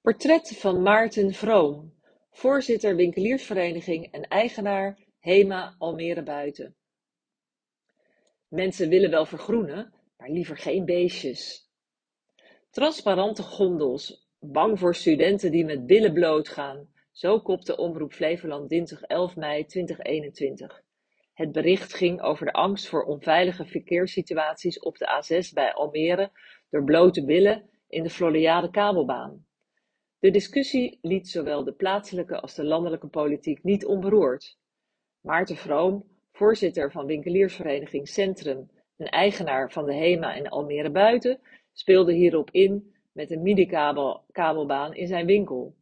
Portret van Maarten Vroom, voorzitter winkeliersvereniging en eigenaar HEMA Almere Buiten. Mensen willen wel vergroenen, maar liever geen beestjes. Transparante gondels, bang voor studenten die met billen bloot gaan. Zo kopte Omroep Flevoland dinsdag 11 mei 2021. Het bericht ging over de angst voor onveilige verkeerssituaties op de A6 bij Almere door blote billen in de Floriade kabelbaan. De discussie liet zowel de plaatselijke als de landelijke politiek niet onberoerd. Maarten Vroom, voorzitter van winkeliersvereniging Centrum en eigenaar van de HEMA in Almere Buiten, speelde hierop in met een midi-kabelbaan in zijn winkel.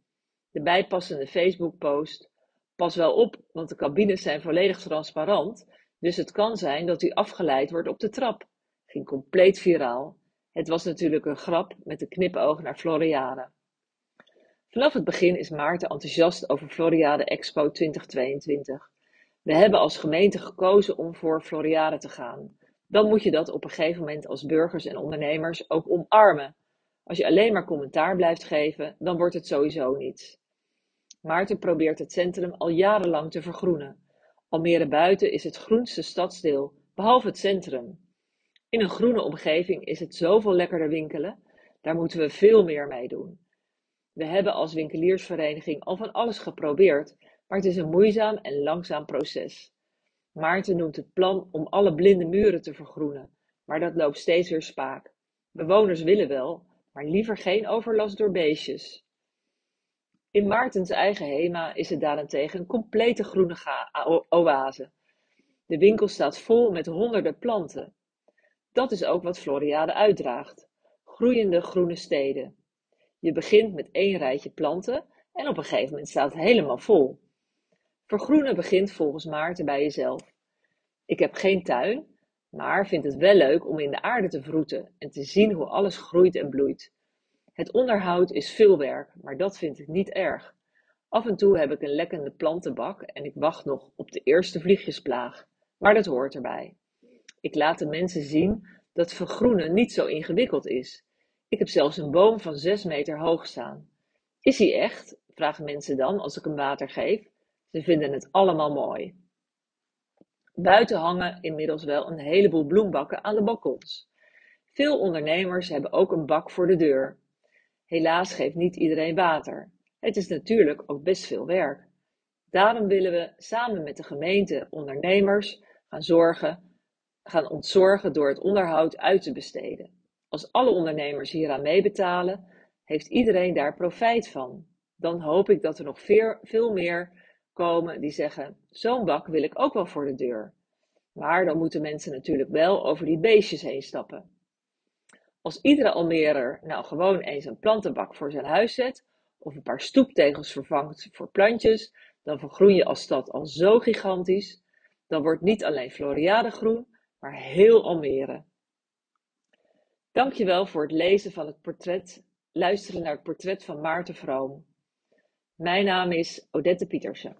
De bijpassende Facebook-post Pas wel op, want de cabines zijn volledig transparant, dus het kan zijn dat u afgeleid wordt op de trap. Ging compleet viraal. Het was natuurlijk een grap met een knipoog naar Floriade. Vanaf het begin is Maarten enthousiast over Floriade Expo 2022. We hebben als gemeente gekozen om voor Floriade te gaan. Dan moet je dat op een gegeven moment als burgers en ondernemers ook omarmen. Als je alleen maar commentaar blijft geven, dan wordt het sowieso niets. Maarten probeert het centrum al jarenlang te vergroenen. Almere Buiten is het groenste stadsdeel, behalve het centrum. In een groene omgeving is het zoveel lekkerder winkelen. Daar moeten we veel meer mee doen. We hebben als winkeliersvereniging al van alles geprobeerd, maar het is een moeizaam en langzaam proces. Maarten noemt het plan om alle blinde muren te vergroenen, maar dat loopt steeds weer spaak. Bewoners willen wel, maar liever geen overlast door beestjes. In Maartens eigen HEMA is het daarentegen een complete groene oase. De winkel staat vol met honderden planten. Dat is ook wat Floriade uitdraagt: groeiende groene steden. Je begint met één rijtje planten en op een gegeven moment staat het helemaal vol. Vergroenen begint volgens Maarten bij jezelf. Ik heb geen tuin, maar vind het wel leuk om in de aarde te vroeten en te zien hoe alles groeit en bloeit. Het onderhoud is veel werk, maar dat vind ik niet erg. Af en toe heb ik een lekkende plantenbak en ik wacht nog op de eerste vliegjesplaag, maar dat hoort erbij. Ik laat de mensen zien dat vergroenen niet zo ingewikkeld is. Ik heb zelfs een boom van zes meter hoog staan. Is hij echt? vragen mensen dan als ik hem water geef. Ze vinden het allemaal mooi. Buiten hangen inmiddels wel een heleboel bloembakken aan de balkons. Veel ondernemers hebben ook een bak voor de deur. Helaas geeft niet iedereen water. Het is natuurlijk ook best veel werk. Daarom willen we samen met de gemeente ondernemers gaan zorgen, gaan ontzorgen door het onderhoud uit te besteden. Als alle ondernemers hieraan meebetalen, heeft iedereen daar profijt van. Dan hoop ik dat er nog veel meer komen die zeggen: Zo'n bak wil ik ook wel voor de deur. Maar dan moeten mensen natuurlijk wel over die beestjes heen stappen. Als iedere Almerer nou gewoon eens een plantenbak voor zijn huis zet, of een paar stoeptegels vervangt voor plantjes, dan vergroen je als stad al zo gigantisch. Dan wordt niet alleen Floriade groen, maar heel Almere. Dankjewel voor het lezen van het portret, luisteren naar het portret van Maarten Vroom. Mijn naam is Odette Pietersen.